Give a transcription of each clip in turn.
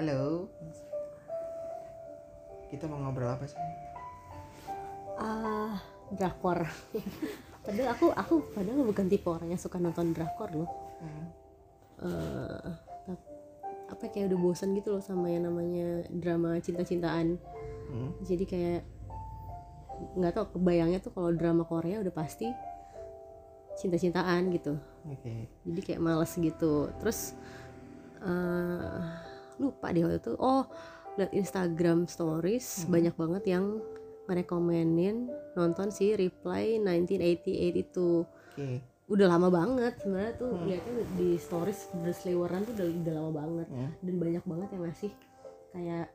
Halo. Kita mau ngobrol apa sih? ah drakor padahal aku aku padahal bukan tipe orang yang suka nonton drakor loh Hmm. Eh, tap- apa kayak udah bosan gitu loh sama yang namanya drama cinta-cintaan Hmm. jadi kayak nggak tau kebayangnya tuh kalau drama Korea udah pasti cinta-cintaan gitu Oke. jadi kayak males gitu terus eh lupa deh waktu itu oh liat Instagram stories Hmm. banyak banget yang ngerekomenin nonton si Reply 1988 itu Oke. udah lama banget sebenarnya tuh Hmm. liatnya di stories berseliweran tuh udah, udah lama banget Hmm. dan banyak banget yang ngasih kayak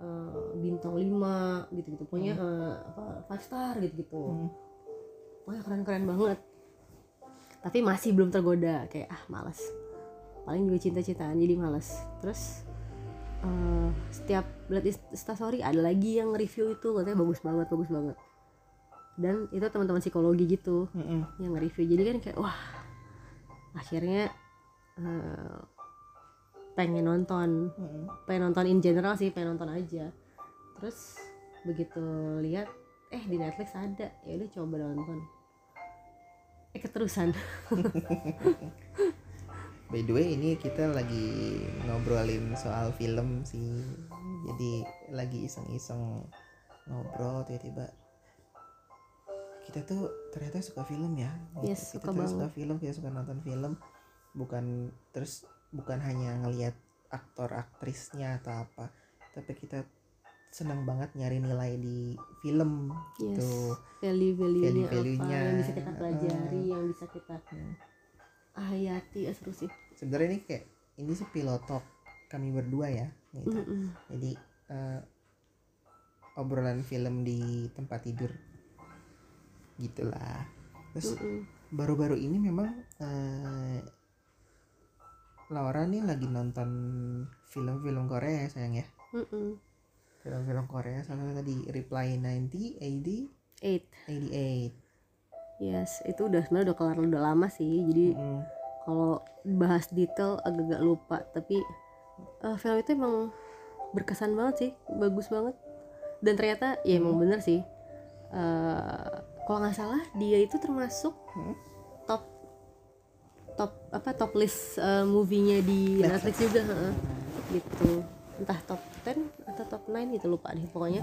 eh, bintang 5 gitu-gitu pokoknya eh, apa five star gitu-gitu Hmm. pokoknya keren-keren banget tapi masih belum tergoda kayak ah males paling juga cinta-cintaan jadi males terus eh, setiap lihat instastory ada lagi yang review itu katanya bagus banget bagus banget. Dan itu teman-teman psikologi gitu Mm-mm. yang nge-review. Jadi kan kayak wah akhirnya eh, pengen nonton. Mm-mm. pengen nonton in general sih pengen nonton aja. Terus begitu lihat eh di Netflix ada. Ya udah coba nonton. Eh keterusan By the way, ini kita lagi ngobrolin soal film sih. Jadi lagi iseng-iseng ngobrol tiba-tiba kita tuh ternyata suka film ya. gitu. Yes, kita suka tuh suka banget. film, kita suka nonton film. Bukan terus bukan hanya ngelihat aktor aktrisnya atau apa, tapi kita senang banget nyari nilai di film yes gitu. value value nya apa yang bisa kita pelajari yang bisa kita Hmm. Hayati ya seru sih Sebenarnya ini kayak ini sih pilotok kami berdua ya. Gitu. Mm-mm. jadi eh, obrolan film di tempat tidur gitulah terus baru-baru ini memang eh, Laura nih lagi nonton film-film Korea ya sayang ya Mm-mm. film-film Korea satu tadi Reply 90 AD eight 88 yes itu udah sebenarnya udah kelar udah lama sih jadi Mm, kalau bahas detail agak-agak lupa tapi eh, film itu emang berkesan banget sih bagus banget dan ternyata ya emang bener sih Eh, kalau nggak salah dia itu termasuk Hmm. top top apa top list eh, movie-nya di Netflix. Netflix juga heeh. gitu entah top 10 atau top 9 gitu lupa deh pokoknya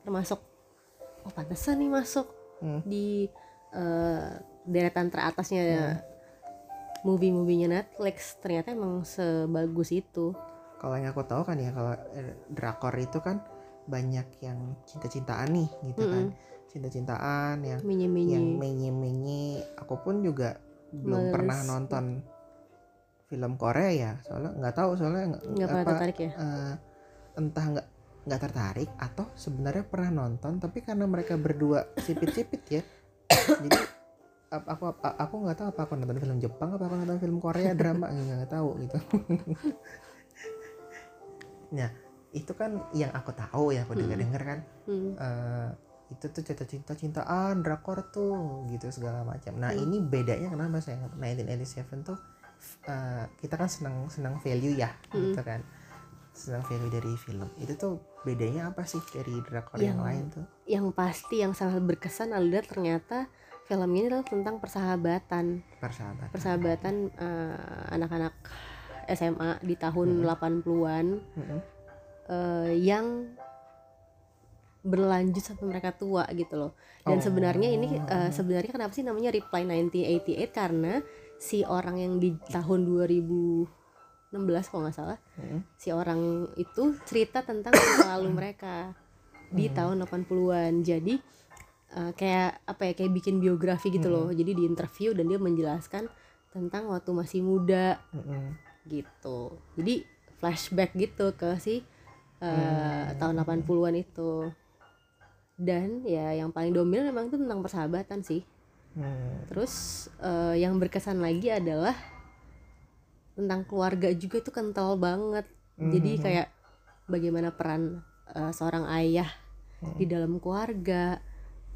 termasuk oh pantesan nih masuk Hmm. di eh, deretan teratasnya movie-movienya Netflix ternyata emang sebagus itu. Kalau yang aku tahu kan ya kalau eh, drakor itu kan banyak yang cinta-cintaan nih gitu kan. Cinta-cintaan yang yang menye-menye. Aku pun juga belum Males. pernah nonton film Korea ya soalnya nggak tahu soalnya nggak- pernah tertarik ya? eh, entah nggak nggak tertarik atau sebenarnya pernah nonton tapi karena mereka berdua sipit-sipit ya jadi ap- aku ap- aku nggak tahu apa aku nonton film Jepang apa aku nonton film Korea drama nggak tahu gitu nah itu kan yang aku tahu ya aku dengar dengar kan Hmm. eh, itu tuh cinta-cinta cintaan drakor tuh gitu segala macam. Nah Hmm. ini bedanya kenapa saya 1987 tuh eh, kita kan senang senang value ya Hmm. gitu kan senang value dari film itu tuh bedanya apa sih dari drakor yang, Yang- lain tuh? yang pasti yang sangat berkesan adalah ternyata film ini adalah tentang persahabatan Persahabatan. persahabatan eh, anak-anak SMA di tahun 80-an Mm-mm. eh, yang berlanjut sampai mereka tua gitu loh. Dan Oh. sebenarnya ini eh, sebenarnya kenapa sih namanya Reply 1988 karena si orang yang di tahun 2016 kalau nggak salah Mm-mm. si orang itu cerita tentang masa lalu mereka di tahun 80-an. Jadi eh, kayak apa ya kayak bikin biografi gitu loh. Jadi di interview dan dia menjelaskan tentang waktu masih muda Mm-mm. gitu jadi flashback gitu ke si uh, tahun 80-an itu dan ya yang paling dominan memang itu tentang persahabatan sih Hmm. terus uh, yang berkesan lagi adalah tentang keluarga juga itu kental banget. Jadi kayak bagaimana peran uh, seorang ayah di dalam keluarga.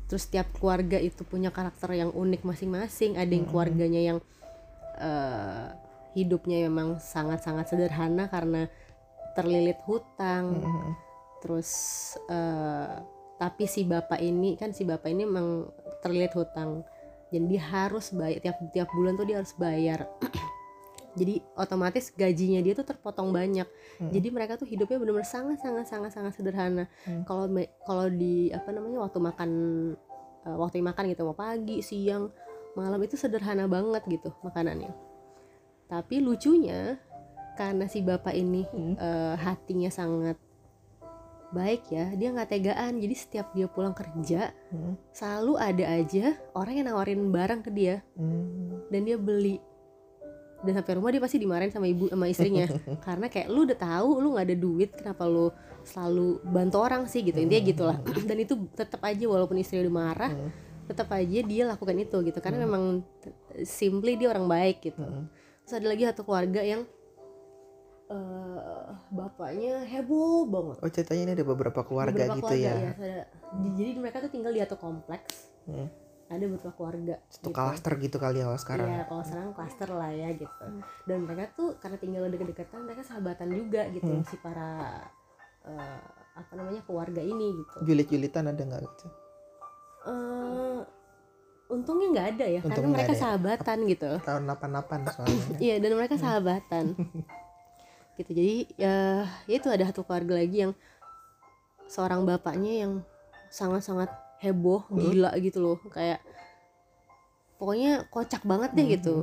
Terus tiap keluarga itu punya karakter yang unik masing-masing. Ada yang keluarganya yang uh, hidupnya memang sangat-sangat sederhana karena terlilit hutang. Mhm. terus eh, tapi si bapak ini kan si bapak ini emang terlilit hutang. Jadi dia harus bayar tiap tiap bulan tuh dia harus bayar jadi otomatis gajinya dia tuh terpotong banyak Mm. jadi mereka tuh hidupnya benar-benar sangat sangat sangat sangat sederhana Mm. kalau me- kalau di apa namanya waktu makan eh, waktu makan gitu mau pagi siang malam itu sederhana banget gitu makanannya tapi lucunya karena si bapak ini Hmm. eh, hatinya sangat baik ya dia nggak tegaan jadi setiap dia pulang kerja Hmm. selalu ada aja orang yang nawarin barang ke dia Hmm. dan dia beli dan sampai rumah dia pasti dimarahin sama ibu sama istrinya. Karena kayak lu udah tahu lu nggak ada duit kenapa lu selalu bantu orang sih gitu. Intinya gitulah. Dan itu tetap aja walaupun istri udah marah Hmm. tetap aja dia lakukan itu gitu. Karena memang t- simply dia orang baik gitu. Hmm. terus ada lagi satu keluarga yang eh bapaknya heboh banget. Oh ceritanya ini ada beberapa keluarga Beberapa gitu keluarga, ya. iya, ada- jadi mereka tuh tinggal di satu kompleks. Hmm. Ada beberapa keluarga Satu gitu. klaster gitu kali ya kalau sekarang. Iya, kalau sekarang klaster lah ya gitu. Dan mereka tuh karena tinggal deket-deketan, mereka sahabatan juga gitu Hmm. si para eh, apa namanya keluarga ini gitu. Julit-julitan ada nggak gitu? eh untungnya nggak ada ya, karena Untungnya nggak mereka ada ya. sahabatan gitu. Tahun 88 soalnya. Iya, dan mereka sahabatan. gitu. Jadi ya, ya itu ada satu keluarga lagi yang seorang bapaknya yang sangat-sangat heboh, Hmm. gila gitu loh, kayak pokoknya kocak banget deh Hmm. gitu.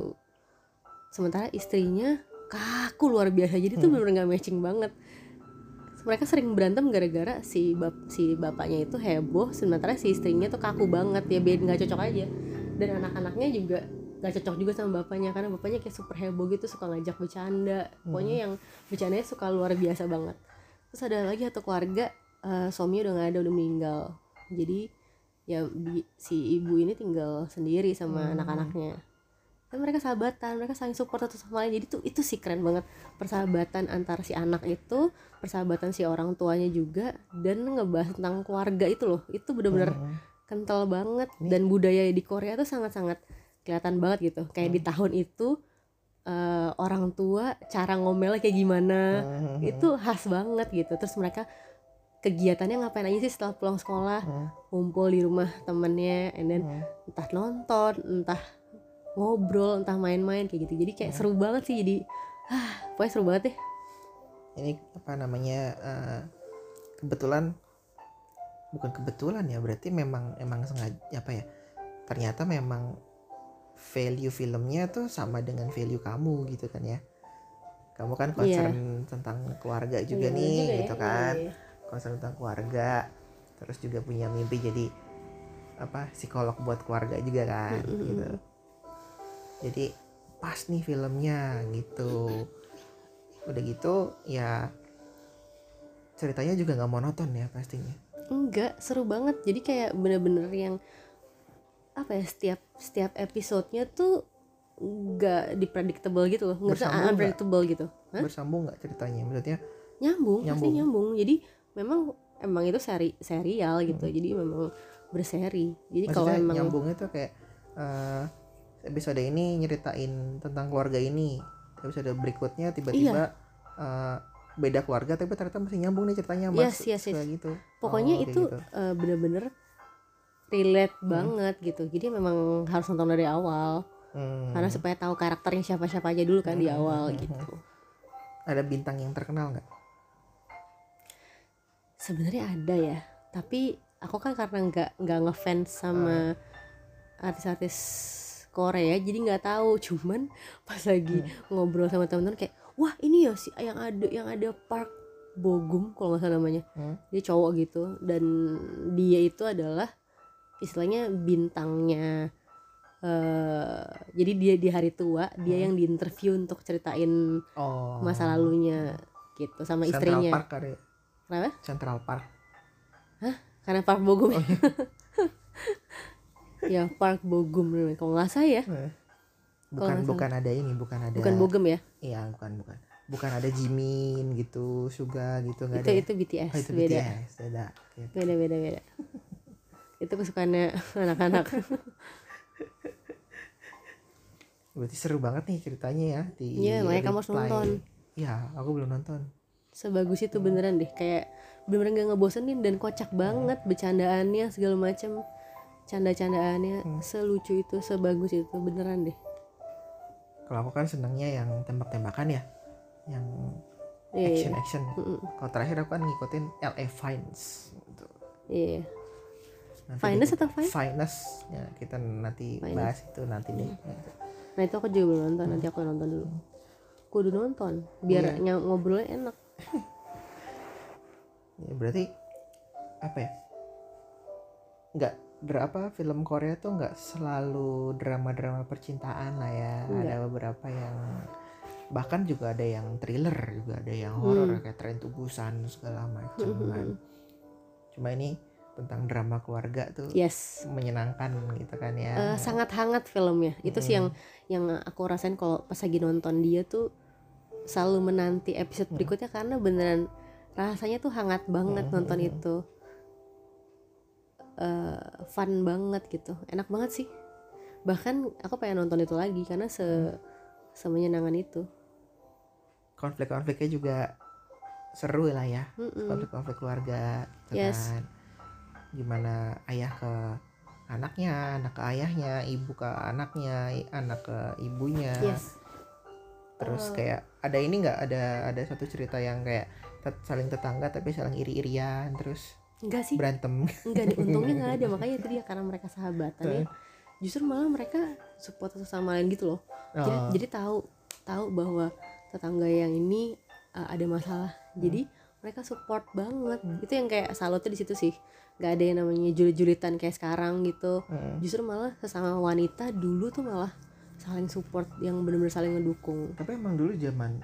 Sementara istrinya kaku luar biasa. Jadi tuh Hmm. bener-bener gak matching banget. Mereka sering berantem gara-gara si bap si bapaknya itu heboh, sementara si istrinya tuh kaku banget ya beda nggak cocok aja. Dan anak-anaknya juga gak cocok juga sama bapaknya karena bapaknya kayak super heboh gitu suka ngajak bercanda pokoknya yang bercandanya suka luar biasa banget terus ada lagi satu keluarga eh, suaminya udah nggak ada udah meninggal jadi ya bi- si ibu ini tinggal sendiri sama Hmm. anak-anaknya dan mereka sahabatan mereka saling support satu sama lain jadi tuh itu sih keren banget persahabatan antara si anak itu persahabatan si orang tuanya juga dan ngebahas tentang keluarga itu loh itu bener-bener Hmm. kental banget Ini- dan budaya di Korea tuh sangat-sangat kelihatan banget gitu kayak di Hmm. tahun itu eh, orang tua cara ngomelnya kayak gimana Hmm. itu khas banget gitu terus mereka kegiatannya ngapain aja sih setelah pulang sekolah Hmm. ngumpul di rumah temennya and then Hmm. entah nonton entah ngobrol entah main-main kayak gitu jadi kayak Hmm. seru banget sih jadi ah pokoknya seru banget deh Ini apa namanya? eh, kebetulan bukan kebetulan ya berarti memang emang sengaja apa ya? Ternyata memang value filmnya tuh sama dengan value kamu gitu kan ya. Kamu kan concern tentang keluarga juga Iya, nih juga ya. gitu kan. Iya, iya. Concern tentang keluarga terus juga punya mimpi jadi apa psikolog buat keluarga juga kan gitu. Jadi pas nih filmnya gitu. Udah gitu ya ceritanya juga nggak monoton ya pastinya. Enggak seru banget. Jadi kayak bener-bener yang apa ya setiap setiap episodenya tuh nggak dipredictable gitu loh. Nggak bisa unpredictable gitu. Hah? bersambung nggak ceritanya? Maksudnya nyambung, pasti Nyambung. nyambung. Jadi memang emang itu seri serial gitu. Jadi memang berseri. Jadi kalau emang nyambungnya tuh kayak eh, episode ini nyeritain tentang keluarga ini. Episode berikutnya tiba-tiba eh, beda keluarga tapi ternyata masih nyambung nih ceritanya mas. Yes, yes, yes. kayak gitu. Pokoknya Oh, itu gitu. eh, bener-bener relate Hmm. banget gitu. Jadi memang harus nonton dari awal. Hmm. karena supaya tahu karakternya siapa-siapa aja dulu kan di Hmm, awal hmm, gitu. Ada bintang yang terkenal nggak sebenarnya ada ya tapi aku kan karena nggak nggak ngefans sama artis-artis Korea jadi nggak tahu cuman pas lagi ngobrol sama teman-teman kayak wah ini ya sih yang ada yang ada Park Bogum kalau nggak salah namanya Hmm. dia cowok gitu dan dia itu adalah istilahnya bintangnya eh jadi dia di hari tua dia Hmm. yang diinterview untuk ceritain oh masa lalunya gitu sama Central istrinya Park? Kenapa? Central Park. Karena Park Bogum Oh, iya. ya Park Bogum kalau nggak salah ya. Eh. Bukan bukan ada ini bukan ada bukan Bogum ya? Iya bukan bukan. Bukan ada Jimin gitu Suga gitu nggak itu ada itu BTS oh, itu beda. BTS beda Oke. beda beda beda. Itu kesukaannya anak-anak. Berarti seru banget nih ceritanya ya di Iya, makanya kamu harus nonton. Iya, aku belum nonton sebagus itu beneran deh kayak bener-bener gak ngebosenin dan kocak banget bercandaannya segala macam canda-candaannya Hmm. selucu itu sebagus itu beneran deh kalau aku kan senangnya yang tembak-tembakan ya yang Iya, action action Mm-mm. kalau terakhir aku kan ngikutin LA Fines gitu. iya deh atau kita- Fine? Finest ya kita nanti Finest. bahas itu nanti deh gitu. nah itu aku juga belum nonton nanti aku nonton dulu kudu nonton biar Iya. ny- ngobrolnya enak ya, berarti apa ya? Nggak berapa film Korea tuh nggak selalu drama-drama percintaan lah ya. Nggak. ada beberapa yang bahkan juga ada yang thriller juga ada yang horor Hmm. kayak Train to Busan segala macam Hmm, hmm, kan. Hmm. cuma ini tentang drama keluarga tuh yes. menyenangkan gitu kan ya. Eh, sangat hangat filmnya. Itu sih yang yang aku rasain kalau pas lagi nonton dia tuh selalu menanti episode Hmm. berikutnya karena beneran rasanya tuh hangat banget Hmm, nonton itu. Eh, fun banget gitu. Enak banget sih. Bahkan aku pengen nonton itu lagi karena se Hmm. semenyenangan itu. Konflik-konfliknya juga seru lah ya. Mm-mm. konflik-konflik keluarga gitu Yes. kan. Gimana ayah ke anaknya anak ke ayahnya ibu ke anaknya anak ke ibunya. Yes terus Oh. kayak ada ini nggak? Ada ada satu cerita yang kayak tet- saling tetangga tapi saling iri-irian terus enggak sih. berantem. Enggak deh untungnya nggak ada. Makanya itu dia karena mereka sahabatan ya justru malah mereka support satu sama lain gitu loh. Jadi, Oh, jadi tahu tahu bahwa tetangga yang ini uh, ada masalah. Jadi mereka support banget. Hmm. itu yang kayak salutnya di situ sih. Nggak ada yang namanya julit-julitan kayak sekarang gitu. Mm. justru malah sesama wanita dulu tuh malah saling support yang benar-benar saling ngedukung. Tapi emang dulu zaman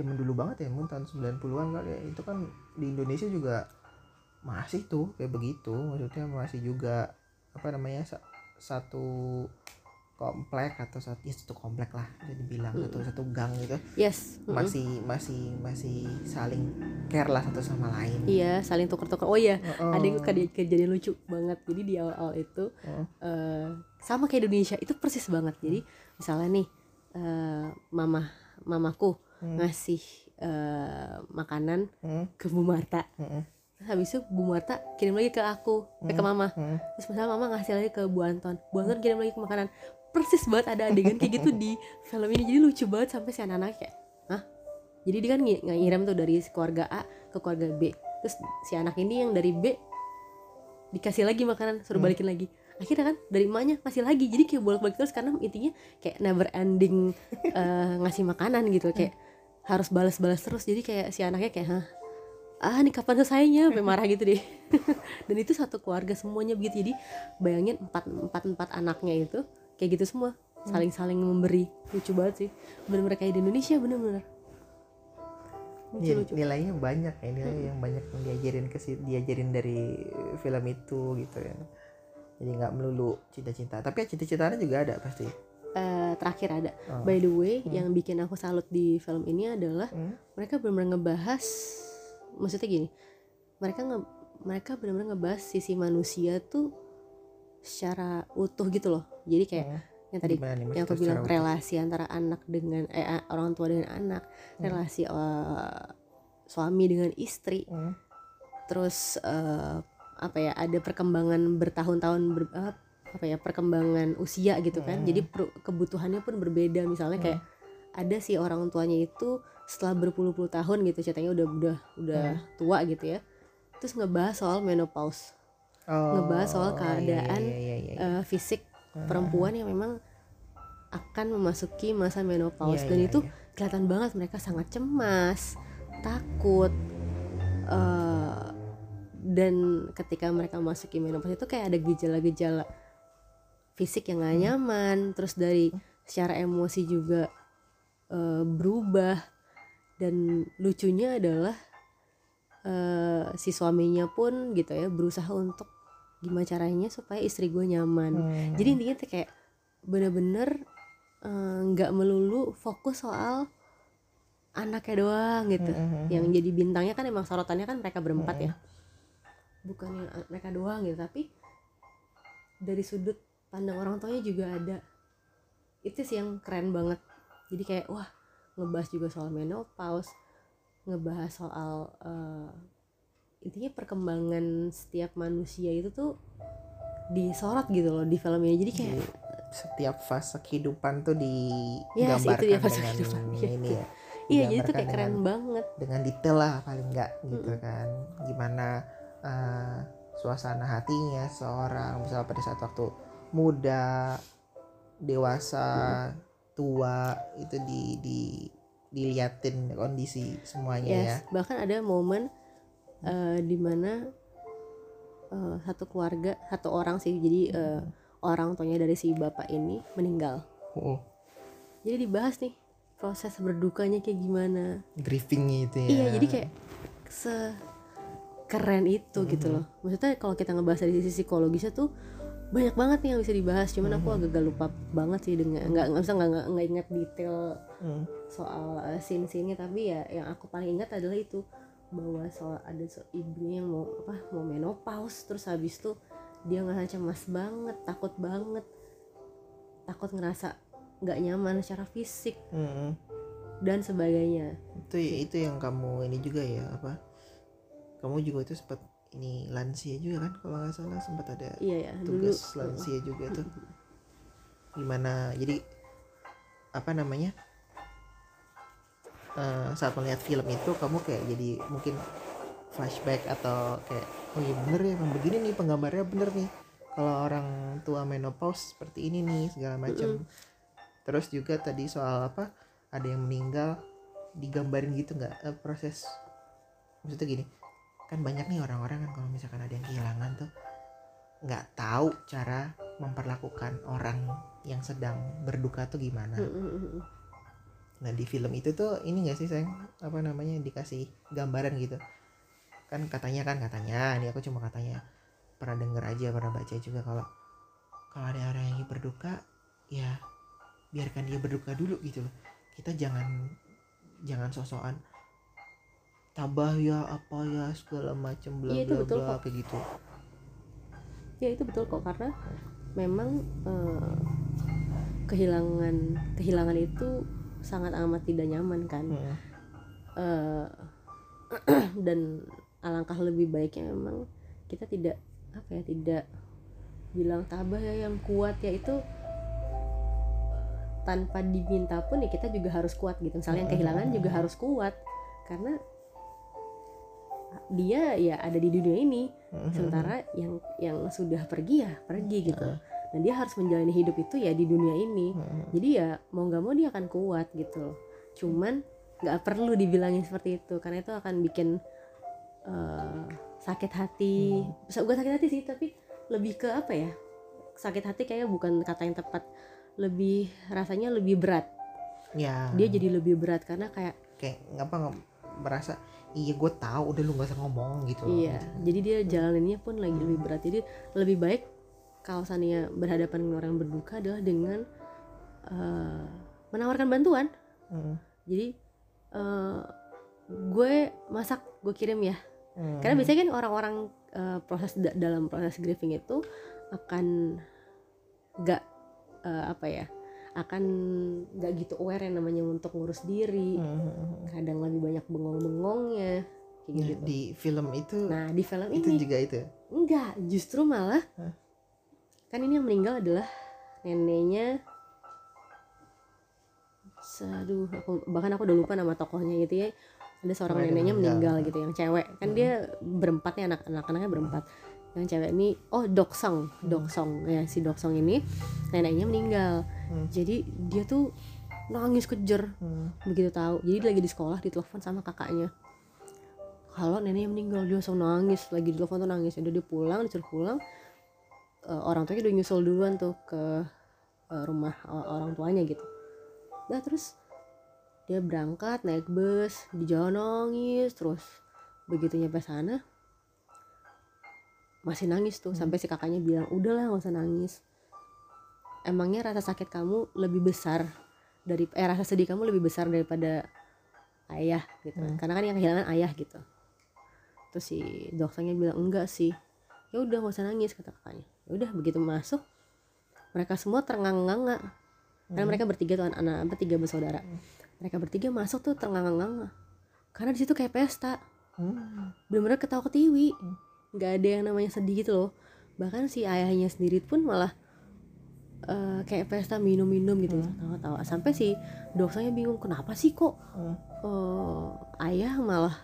zaman dulu banget ya mungkin tahun 90-an kali ya itu kan di Indonesia juga masih tuh kayak begitu. Maksudnya masih juga apa namanya sa- satu komplek atau satu ya satu komplek lah bisa dibilang Mm. satu satu gang gitu. Yes mm-mm. masih masih masih saling care lah satu sama lain. Iya saling tuker-tuker oh iya Oh, ada yang kejadian, kejadian lucu banget. Jadi di awal-awal itu Oh. eh, sama kayak Indonesia itu persis banget. Jadi misalnya nih eh, mama mamaku Hmm. ngasih eh, makanan Mm, ke Bu Marta. Mm, Terus habis itu Bu Marta kirim lagi ke aku eh, ke mama. Mm. terus misalnya mama ngasih lagi ke Bu Anton Bu Anton kirim lagi ke makanan persis banget ada adegan kayak gitu di film ini. Jadi lucu banget sampai si anak-anak kayak hah? Jadi dia kan ng- ngirim tuh dari keluarga A ke keluarga B. Terus si anak ini yang dari B dikasih lagi makanan suruh Hmm. balikin lagi. Akhirnya kan dari emaknya kasih lagi. Jadi kayak bolak-balik terus karena intinya kayak never ending eh, ngasih makanan gitu. Kayak harus balas-balas terus. Jadi kayak si anaknya kayak hah? Ah ini kapan selesainya? Sampai marah gitu deh. Dan itu satu keluarga semuanya begitu. Jadi bayangin empat empat empat anaknya itu kayak gitu semua. Saling saling memberi. Lucu banget sih. Bener-bener kayak di Indonesia bener-bener. Lucu Iya, lucu. nilainya banyak ya nilai yang banyak yang diajarin ke si- diajarin dari film itu gitu ya. Jadi nggak melulu cinta-cinta. Tapi ya cinta-cintaannya juga ada pasti. Eh, terakhir ada. Oh. by the way yang bikin aku salut di film ini adalah Hmm. mereka benar-benar ngebahas maksudnya gini mereka nge mereka benar-benar ngebahas sisi manusia tuh secara utuh gitu loh jadi kayak Hmm. yang tadi Gimana nih, yang aku bilang relasi antara anak dengan eh orang tua dengan anak Hmm. relasi eh, suami dengan istri Hmm. terus eh, apa ya ada perkembangan bertahun-tahun ber- eh, apa ya perkembangan usia gitu kan Hmm. jadi per- kebutuhannya pun berbeda misalnya kayak ada si orang tuanya itu setelah berpuluh-puluh tahun gitu ceritanya udah udah udah Hmm. tua gitu ya terus ngebahas soal menopause Oh, ngebahas soal iya, keadaan, iya, iya, iya, iya. eh, fisik Hmm. perempuan yang memang akan memasuki masa menopause Iya, dan iya, itu iya. kelihatan banget mereka sangat cemas takut eh, dan ketika mereka masuki menopause itu kayak ada gejala-gejala fisik yang gak Hmm. nyaman terus dari secara emosi juga eh, berubah dan lucunya adalah eh, si suaminya pun gitu ya berusaha untuk gimana caranya supaya istri gue nyaman. Hmm. jadi intinya tuh kayak bener-bener eh, nggak melulu fokus soal anaknya doang gitu. Hmm, hmm, hmm, yang jadi bintangnya kan emang sorotannya kan mereka berempat Hmm. ya bukan yang an- mereka doang gitu tapi dari sudut pandang orang tuanya juga ada. Itu sih yang keren banget. Jadi kayak wah ngebahas juga soal menopause ngebahas soal eh, intinya perkembangan setiap manusia itu tuh disorot gitu loh di filmnya. Jadi kayak Di setiap fase kehidupan tuh Ya, itu digambarkan dia fase dengan kehidupan. Iya, ini ya. iya jadi tuh kayak keren dengan- banget. dengan detail lah paling enggak gitu kan. Gimana eh, suasana hatinya seorang misal pada saat waktu muda dewasa tua itu di di diliatin kondisi semuanya ya. yes bahkan ada momen eh, di mana eh, satu keluarga satu orang sih. Jadi eh, orang tuanya dari si bapak ini meninggal. Oh, jadi dibahas nih proses berdukanya kayak gimana. Grieving itu ya. Iya jadi kayak se keren itu gitu loh. Maksudnya kalau kita ngebahas dari sisi psikologisnya tuh banyak banget nih yang bisa dibahas. Cuman aku agak lupa banget sih dengan nggak nggak bisa nggak nggak- ingat detail Hmm. soal uh, scene scene tapi ya yang aku paling ingat adalah itu bahwa soal ada so, ibunya yang mau apa mau menopause terus habis itu dia ngerasa cemas banget takut banget. Takut ngerasa nggak nyaman secara fisik Hmm. dan sebagainya. Itu itu yang kamu ini juga ya apa kamu juga itu sempat ini lansia juga kan kalau nggak salah sempat ada iya ya dulu. tugas lansia juga tuh. Gimana jadi apa namanya Eh, saat melihat film itu kamu kayak jadi mungkin flashback atau kayak oh iya bener ya emang begini nih penggambarnya bener nih. Kalau orang tua menopause seperti ini nih segala macam terus juga tadi soal apa ada yang meninggal digambarin gitu nggak? Eh, proses maksudnya gini kan banyak nih orang-orang kan kalau misalkan ada yang kehilangan tuh nggak tahu cara memperlakukan orang yang sedang berduka tuh gimana. Mm, mm. Nah di film itu tuh ini gak sih sayang apa namanya? Dikasih gambaran gitu. Kan katanya kan katanya. Ini aku cuma katanya. Pernah denger aja pernah baca juga kalau kalau ada orang yang berduka ya biarkan dia berduka dulu gitu loh. Kita jangan jangan sosokan tabah ya apa ya segala macam bla itu bla bla kayak gitu. Ya itu betul kok karena memang eh, kehilangan kehilangan itu sangat amat tidak nyaman kan. Mm. Eh, dan alangkah lebih baiknya memang kita tidak apa ya tidak bilang tabah ya yang kuat. Ya itu tanpa diminta pun ya kita juga harus kuat gitu. Misalnya yang kehilangan juga harus kuat. Karena dia ya ada di dunia ini. Mm-hmm. sementara yang yang sudah pergi ya pergi gitu dan dia harus menjalani hidup itu ya di dunia ini. Mm-hmm. jadi ya mau nggak mau dia akan kuat gitu loh. Cuman nggak perlu dibilangin seperti itu karena itu akan bikin eh, sakit hati. Bisa bukan sakit hati sih tapi lebih ke apa ya? Sakit hati kayaknya bukan kata yang tepat. Lebih rasanya lebih berat. Ya. Dia jadi lebih berat karena kayak kayak nggak merasa iya gue tahu udah lu nggak usah ngomong gitu. Iya, jadi dia jalaninnya pun lagi lebih berat. Jadi lebih baik kalau Sania berhadapan dengan orang berduka adalah dengan eh, menawarkan bantuan. Mm. Jadi eh, gue masak, gue kirim ya. Mm. Karena biasanya kan orang-orang eh, proses da- dalam proses grieving itu akan gak eh, apa ya, akan gak gitu aware yang namanya untuk ngurus diri. Mm. Kadang lebih banyak bengong-bengongnya, kayak Nah, gitu. di film itu Nah di film itu ini juga itu Enggak, justru malah Hah? Kan ini yang meninggal adalah neneknya. Aduh, aku bahkan aku udah lupa nama tokohnya gitu ya. Ada seorang ada neneknya meninggal. gitu yang cewek. Kan dia berempat nih anak-anak anaknya berempat. Yang cewek ini oh Doksong, Doksong ya si Doksong ini neneknya meninggal. Hmm. Jadi dia tuh nangis kejer Hmm. begitu tahu. Jadi dia lagi di sekolah ditelepon sama kakaknya. Kalau neneknya meninggal dia langsung nangis lagi di telepon tuh nangis. Udah dia pulang disuruh pulang. Eh, orang tuanya udah nyusul duluan tuh ke eh, rumah orang tuanya gitu. Nah terus dia berangkat naik bus di jalan nangis terus begitu nyampe sana masih nangis tuh. Sampai si kakaknya bilang udahlah nggak usah nangis. Emangnya rasa sakit kamu lebih besar dari eh rasa sedih kamu lebih besar daripada ayah gitu. Kan. karena kan yang kehilangan ayah gitu. Terus si dokternya bilang enggak sih. Ya udah nggak usah nangis kata kakaknya. ya udah begitu masuk mereka semua ternganga-nganga. Karena mereka bertiga tuh anak-anak apa tiga bersaudara. Mereka bertiga masuk tuh ternganga-nganga. Karena di situ kayak pesta. Hmm. bener-bener ketawa ketiwi. Nggak ada yang namanya sedih gitu loh. Bahkan si ayahnya sendiri pun malah eh, kayak pesta minum-minum gitu tawa-tawa sampai si doksanya bingung kenapa sih kok Hmm. eh, ayah malah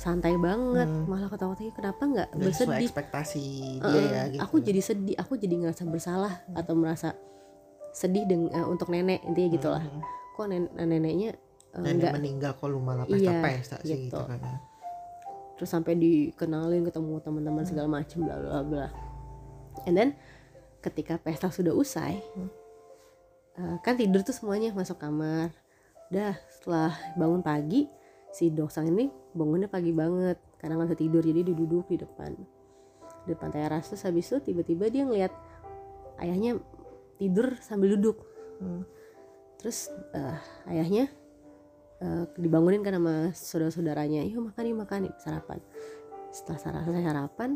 santai banget. Hmm. malah ketawa ketiwi kenapa nggak bersedih? ekspektasi dia Eh, ya gitu. Aku jadi sedih aku jadi ngerasa bersalah atau merasa sedih deng eh, untuk nenek intinya gitulah Hmm. kok nen- neneknya eh, nenek nggak meninggal kok lu malah Iya, pesta-pesta sih gitu. gitu. kan ya. terus sampai dikenalin ketemu teman-teman segala macem bla bla bla. And then ketika pesta sudah usai eh, kan tidur tuh semuanya masuk kamar. Dah setelah bangun pagi si doksang ini bangunnya pagi banget karena nggak bisa tidur jadi dia duduk di depan di depan teras. Terus habis itu tiba-tiba dia ngeliat ayahnya tidur sambil duduk. Hmm. terus eh, ayahnya eh, dibangunin kan sama saudara-saudaranya. Yuk makan yuk makan yuk sarapan. Setelah sara- selesai sarapan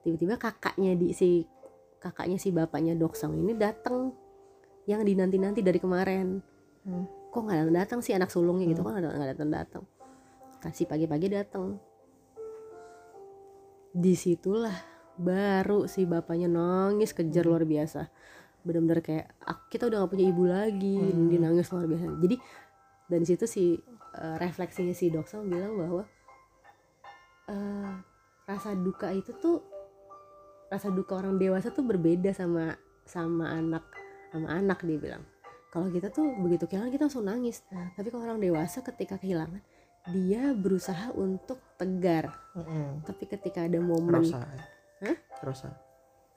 tiba-tiba kakaknya di si kakaknya si bapaknya doksang ini datang yang dinanti-nanti dari kemarin. Hmm. Kok nggak datang datang sih anak sulungnya gitu kok nggak nggak datang. Datang kasih pagi-pagi datang. Di situlah baru si bapaknya nangis kejar luar biasa. Benar-benar kayak "Ah, kita udah gak punya ibu lagi. Hmm. dia nangis luar biasa. Jadi dari situ si eh, refleksinya si doksang bilang bahwa eh, rasa duka itu tuh rasa duka orang dewasa tuh berbeda sama sama anak sama anak dia bilang kalau kita tuh begitu kehilangan kita langsung nangis tapi kalau orang dewasa ketika kehilangan dia berusaha untuk tegar Mm-mm. tapi ketika ada momen Rosa Hah? Rosa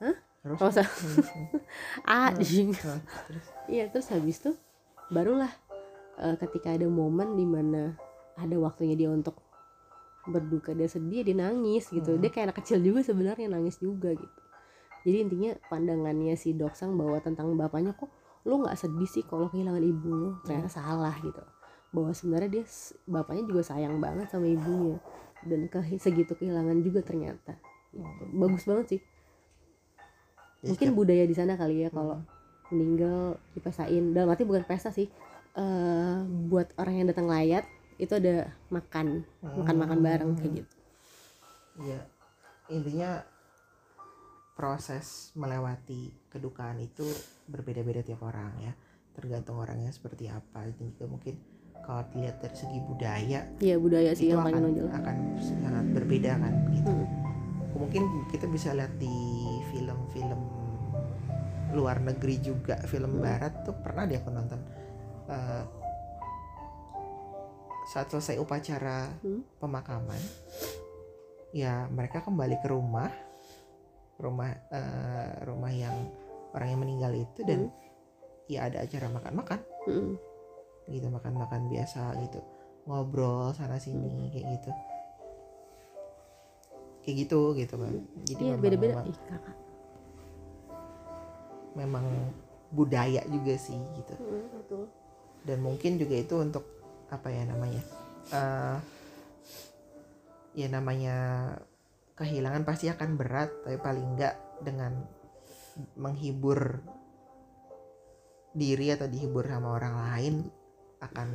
Hah? Rosa Rosa. Hmm. ah. Nah, terus iya terus habis tuh barulah eh, ketika ada momen di mana ada waktunya dia untuk berduka dia sedih dia nangis gitu Hmm. dia kayak anak kecil juga sebenarnya nangis juga gitu jadi intinya pandangannya si doksang bahwa tentang bapaknya kok lu nggak sedih sih kalau kehilangan ibu lu ternyata salah gitu. Bahwa sebenarnya dia bapaknya juga sayang banget sama ibunya. Dan ke segitu kehilangan juga ternyata. Gitu. bagus banget sih. Ya, mungkin setiap- budaya di sana kali ya Hmm. kalau meninggal dipestain dalam arti bukan pesta sih eh buat orang yang datang layat itu ada makan. Makan makan bareng kayak gitu. Iya, intinya proses melewati kedukaan itu berbeda-beda tiap orang ya, tergantung orangnya seperti apa. Dan juga mungkin kalau dilihat dari segi budaya iya budaya sih yang paling akan nonjol akan sangat berbeda kan gitu. Hmm. Mungkin kita bisa lihat di film-film luar negeri juga, film Hmm. barat tuh pernah dia aku nonton. Eh, saat selesai upacara Hmm. pemakaman ya mereka kembali ke rumah rumah eh, rumah yang orang yang meninggal itu dan ya ada acara makan-makan. Mm-mm. gitu makan-makan biasa gitu. Ngobrol sana sini kayak gitu. Kayak gitu gitu kan jadi iya memang, beda-beda. memang, ih kakak. Memang budaya juga sih gitu. Mm, betul. Dan mungkin juga itu untuk apa ya namanya eh ya namanya kehilangan pasti akan berat tapi paling enggak dengan menghibur diri atau dihibur sama orang lain akan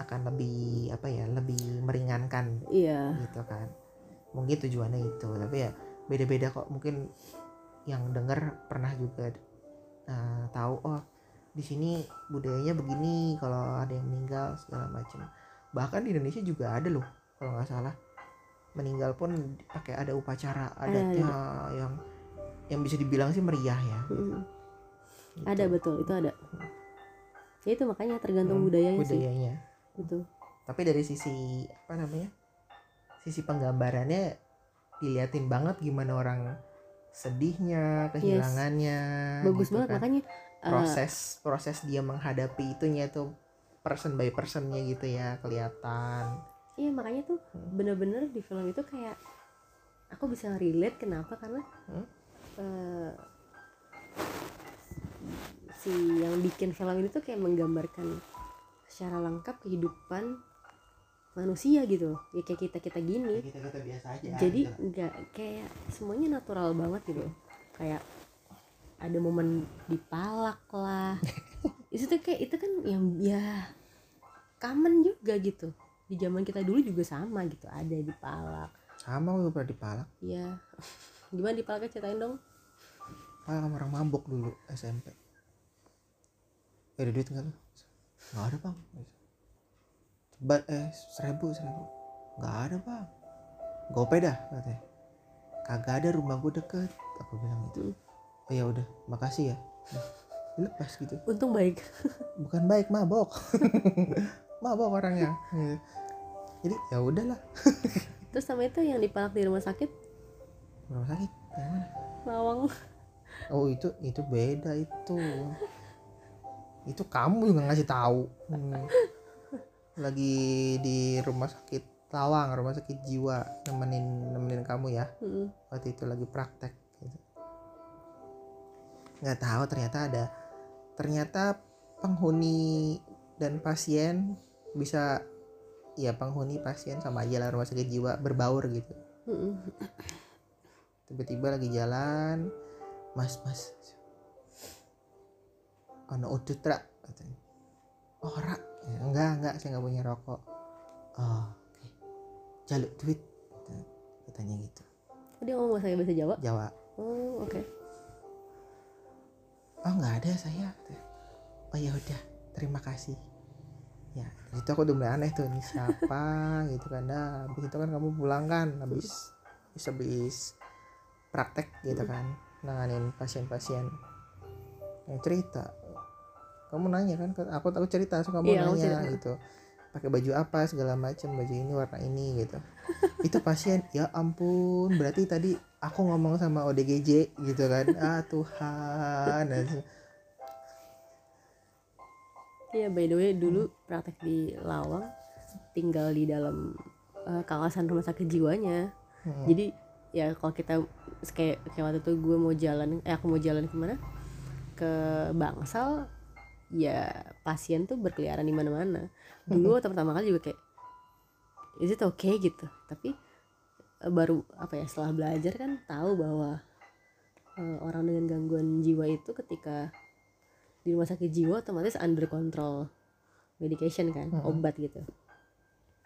akan lebih apa ya lebih meringankan iya. gitu kan. Mungkin tujuannya itu tapi ya beda-beda kok. Mungkin yang denger pernah juga eh, tahu oh di sini budayanya begini kalau ada yang meninggal segala macam. Bahkan di Indonesia juga ada loh kalau nggak salah meninggal pun pakai ada upacara adatnya yang yang bisa dibilang sih meriah ya. Mm-mm. gitu. ada betul itu ada. Ya itu makanya tergantung Hmm, budayanya sih. budayanya. Betul. Tapi dari sisi apa namanya sisi penggambarannya diliatin banget gimana orang sedihnya kehilangannya bagus gitu banget kan. makanya eh, proses proses dia menghadapi itunya tuh person by personnya gitu ya kelihatan iya makanya tuh Hmm. bener-bener di film itu kayak aku bisa relate kenapa karena Hmm. eh, si yang bikin film ini tuh kayak menggambarkan secara lengkap kehidupan manusia gitu ya kayak kita kita gini kita kita biasa aja jadi gitu. nggak kayak semuanya natural banget gitu kayak ada momen dipalak lah itu tuh kayak itu kan yang ya common juga gitu di zaman kita dulu juga sama gitu ada dipalak sama gue pernah dipalak ya gimana dipalaknya ceritain dong? Palak sama orang mabok dulu SMP eh ada duit nggak lu? Nggak ada bang. Coba eh seribu seribu. Nggak ada bang. Gope dah katanya. Kagak ada rumah gue deket aku bilang gitu. Hmm. oh ya udah makasih ya. Dilepas gitu. Untung baik. Bukan baik mabok. Mabok orangnya. Gitu. Jadi ya udahlah. Terus sama itu yang dipalak di rumah sakit? Rumah sakit? Yang mana? Lawang. Oh itu itu beda itu. Itu kamu juga ngasih tahu. Hmm. lagi di rumah sakit Lawang rumah sakit jiwa nemenin nemenin kamu ya. Mm-mm. waktu itu lagi praktek. Gitu. nggak tahu ternyata ada. Ternyata penghuni dan pasien bisa ya penghuni pasien sama aja lah rumah sakit jiwa berbaur gitu. Tiba-tiba lagi jalan mas mas. Ono udut ra katanya. Oh ra. Ya, enggak enggak saya nggak punya rokok. Oh oke. Jaluk duit. Katanya gitu. Oh, dia ngomong bahasa bahasa Jawa? Jawa. Oh oke. Oh nggak ada saya oh ya udah terima kasih ya situ aku udah mulai aneh tuh ini siapa gitu kan. Nah habis itu kan kamu pulang kan habis habis, habis praktek gitu kan nanganin pasien-pasien. Yang cerita kamu nanya kan aku tahu cerita so kamu Iya, nanya cerita. gitu. Pakai baju apa segala macam baju ini warna ini gitu. Itu pasien ya ampun berarti tadi aku ngomong sama ODGJ gitu kan. Ah Tuhan Iya by the way dulu praktek di Lawang tinggal di dalam eh, kawasan rumah sakit jiwanya. Hmm. Jadi ya kalau kita kayak kayak waktu itu gue mau jalan eh aku mau jalan ke mana ke Bangsal ya pasien tuh berkeliaran di mana-mana. Dulu waktu pertama kali juga kayak is it okay gitu. Tapi eh, baru apa ya setelah belajar kan tahu bahwa eh, orang dengan gangguan jiwa itu ketika di rumah sakit jiwa otomatis under control medication kan Mm-mm. obat gitu.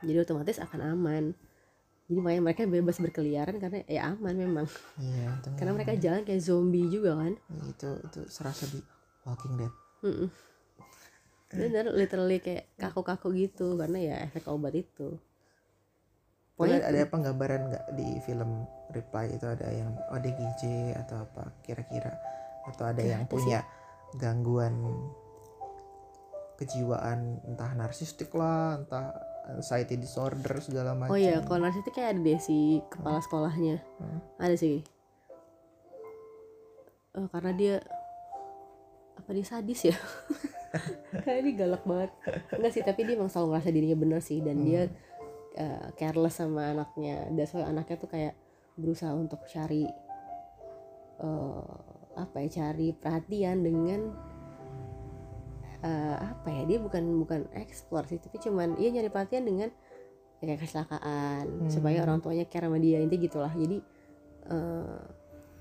Jadi otomatis akan aman. Jadi makanya mereka bebas berkeliaran karena ya aman memang. Iya itu karena mereka jalan kayak zombie juga kan. Itu itu serasa di Walking Dead. Mm-mm. bener literally kayak kaku-kaku gitu karena ya efek obat itu. Pokoknya ada penggambaran nggak di film Reply? Itu ada yang ODGJ atau apa kira-kira? Atau ada yang ada punya gangguan kejiwaan entah narsistik lah entah anxiety disorder segala macam oh iya kalau narsis itu kayak ada deh si kepala sekolahnya. Hmm. ada sih. Eh, karena dia apa dia sadis ya? Kayak dia galak banget. Enggak sih tapi dia emang selalu ngerasa dirinya bener sih. Dan dia eh, careless sama anaknya. Dan soalnya anaknya tuh kayak berusaha untuk cari eh, apa ya cari perhatian dengan eh, apa ya dia bukan bukan explore sih tapi cuman iya nyari perhatian dengan ya kayak kecelakaan Hmm. supaya orang tuanya care sama dia intinya gitulah. Jadi eh,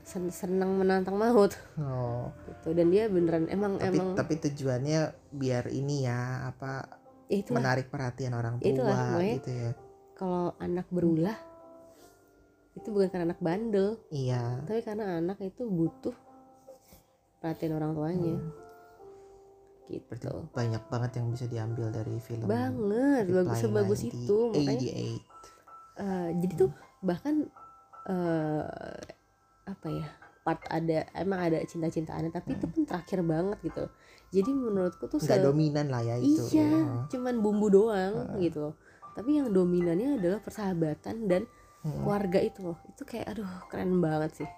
sen- senang menantang maut. Oh. Gitu dan dia beneran emang tapi emang tapi tujuannya biar ini ya apa ya itulah. menarik perhatian orang tua Itulah, gitu ya. kalau anak berulah itu bukan karena anak bandel. Iya. Tapi karena anak itu butuh perhatian orang tuanya. Berarti gitu. Banyak banget yang bisa diambil dari film banget bagus sebagus itu makanya 98. eh, jadi tuh bahkan eh apa ya part ada emang ada cinta-cintaannya tapi itu pun terakhir banget gitu. Jadi menurutku tuh nggak dominan lah ya itu iya ya. cuman bumbu doang gitu loh. Tapi yang dominannya adalah persahabatan dan Hmm. keluarga itu loh. Itu kayak aduh keren banget sih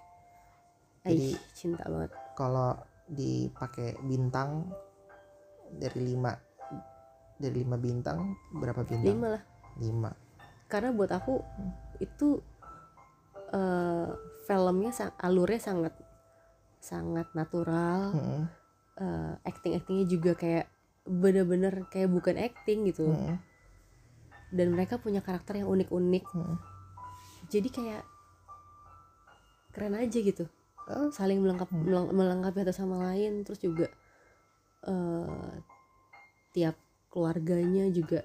Jadi- Aih, cinta banget. kalau dipakai bintang dari lima dari lima bintang berapa bintang? Lima lah. Lima. Karena buat aku itu eh filmnya alurnya sangat sangat natural. Mm-mm. acting actingnya juga kayak bener-bener kayak bukan acting gitu. Mm-mm. dan mereka punya karakter yang unik-unik. Mm-mm. jadi kayak keren aja gitu Saling melengkap meleng- melengkapi satu sama lain terus juga eh tiap keluarganya juga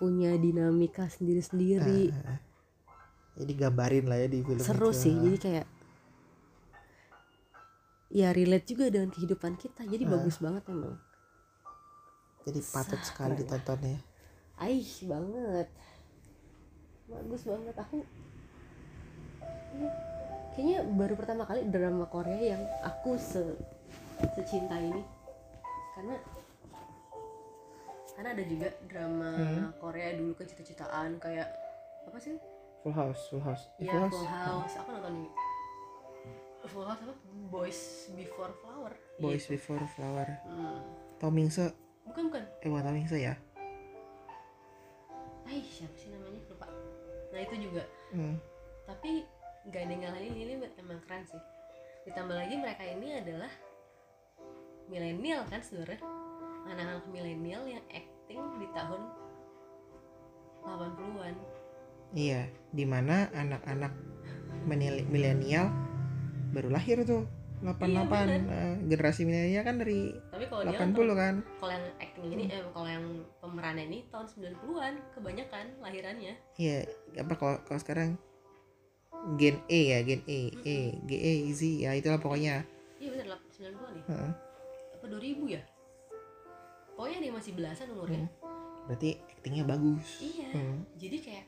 punya dinamika sendiri-sendiri ah, ah. jadi gambarin lah ya di film seru itu. sih jadi kayak ya relate juga dengan kehidupan kita jadi Ah. bagus banget emang jadi patut Sah, sekali lah. ditonton ya Aih banget bagus banget aku kayaknya baru pertama kali drama Korea yang aku se secinta ini. Karena karena ada juga drama Hmm. Korea dulu kan cita-citaan kayak apa sih? Full House Full House. Ya Full House. Aku nonton ini. Full House apa? Boys Before Flower. Boys Iya. Before Flower. Hmm. Tom Mingse bukan bukan. Eh bukan Tom Mingse ya? Ay, siapa sih namanya? Lupa. Nah itu juga. Hmm. tapi gak ada ngalahin ini emang keren sih. Ditambah lagi mereka ini adalah milenial kan sebenarnya? Anak-anak milenial yang acting di tahun 80-an iya di mana anak-anak milenial baru lahir tuh 88 Iya. Nah, generasi milenial kan dari tapi kalau dia 80 kan. kalau yang acting ini eh, kalau yang pemerannya ini tahun 90-an kebanyakan lahirannya. Iya apa kalau kalau sekarang Gen E ya Gen E E G E Z ya itulah pokoknya. Iya bener 90-an nih. Heeh. apa 2000 ya? Pokoknya nih masih belasan umurnya berarti aktingnya bagus. Iya Hmm. jadi kayak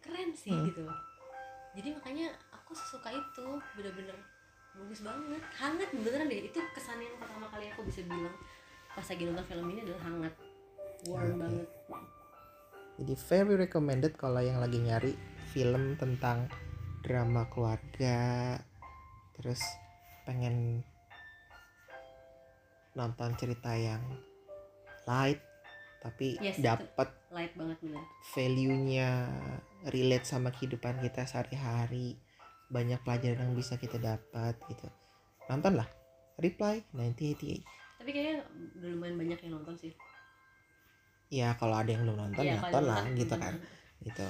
keren sih Hmm. gitu. Jadi makanya aku suka itu bener-bener bagus banget. Hangat beneran deh. Itu kesan yang pertama kali aku bisa bilang pas lagi nonton film ini adalah hangat. Warm Oke. banget. Jadi very recommended kalau yang lagi nyari film tentang drama keluarga, terus pengen nonton cerita yang light tapi Yes, dapat light banget bener value-nya relate sama kehidupan kita sehari-hari. Banyak pelajaran yang bisa kita dapat gitu. Nonton lah. Reply 1988. tapi kayaknya udah lumayan banyak yang nonton sih Ya kalau ada yang belum nonton Iya, ya nonton lah nonton, gitu kan. Gitu.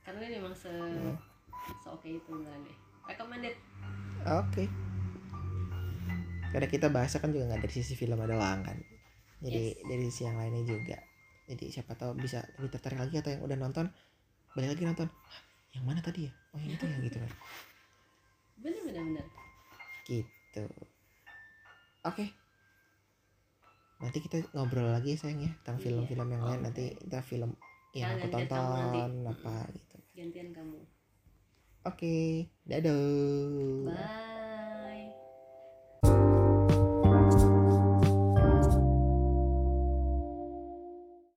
Karena ini memang se Hmm. se oke itu beneran deh recommended Oke. Karena kita bahasa kan juga nggak dari sisi film doang kan. Jadi Yes. dari sisi yang lainnya juga. Jadi siapa tahu bisa lebih tertarik lagi atau yang udah nonton balik lagi nonton. "Hah, yang mana tadi ya? Oh yang itu ya gitu kan. bener bener bener Gitu. Oke. Nanti kita ngobrol lagi ya, sayang ya tentang Iya. film-film yang lain. Nanti kita film yang aku tonton apa gitu. Gantian kamu Oke. Dadah. bye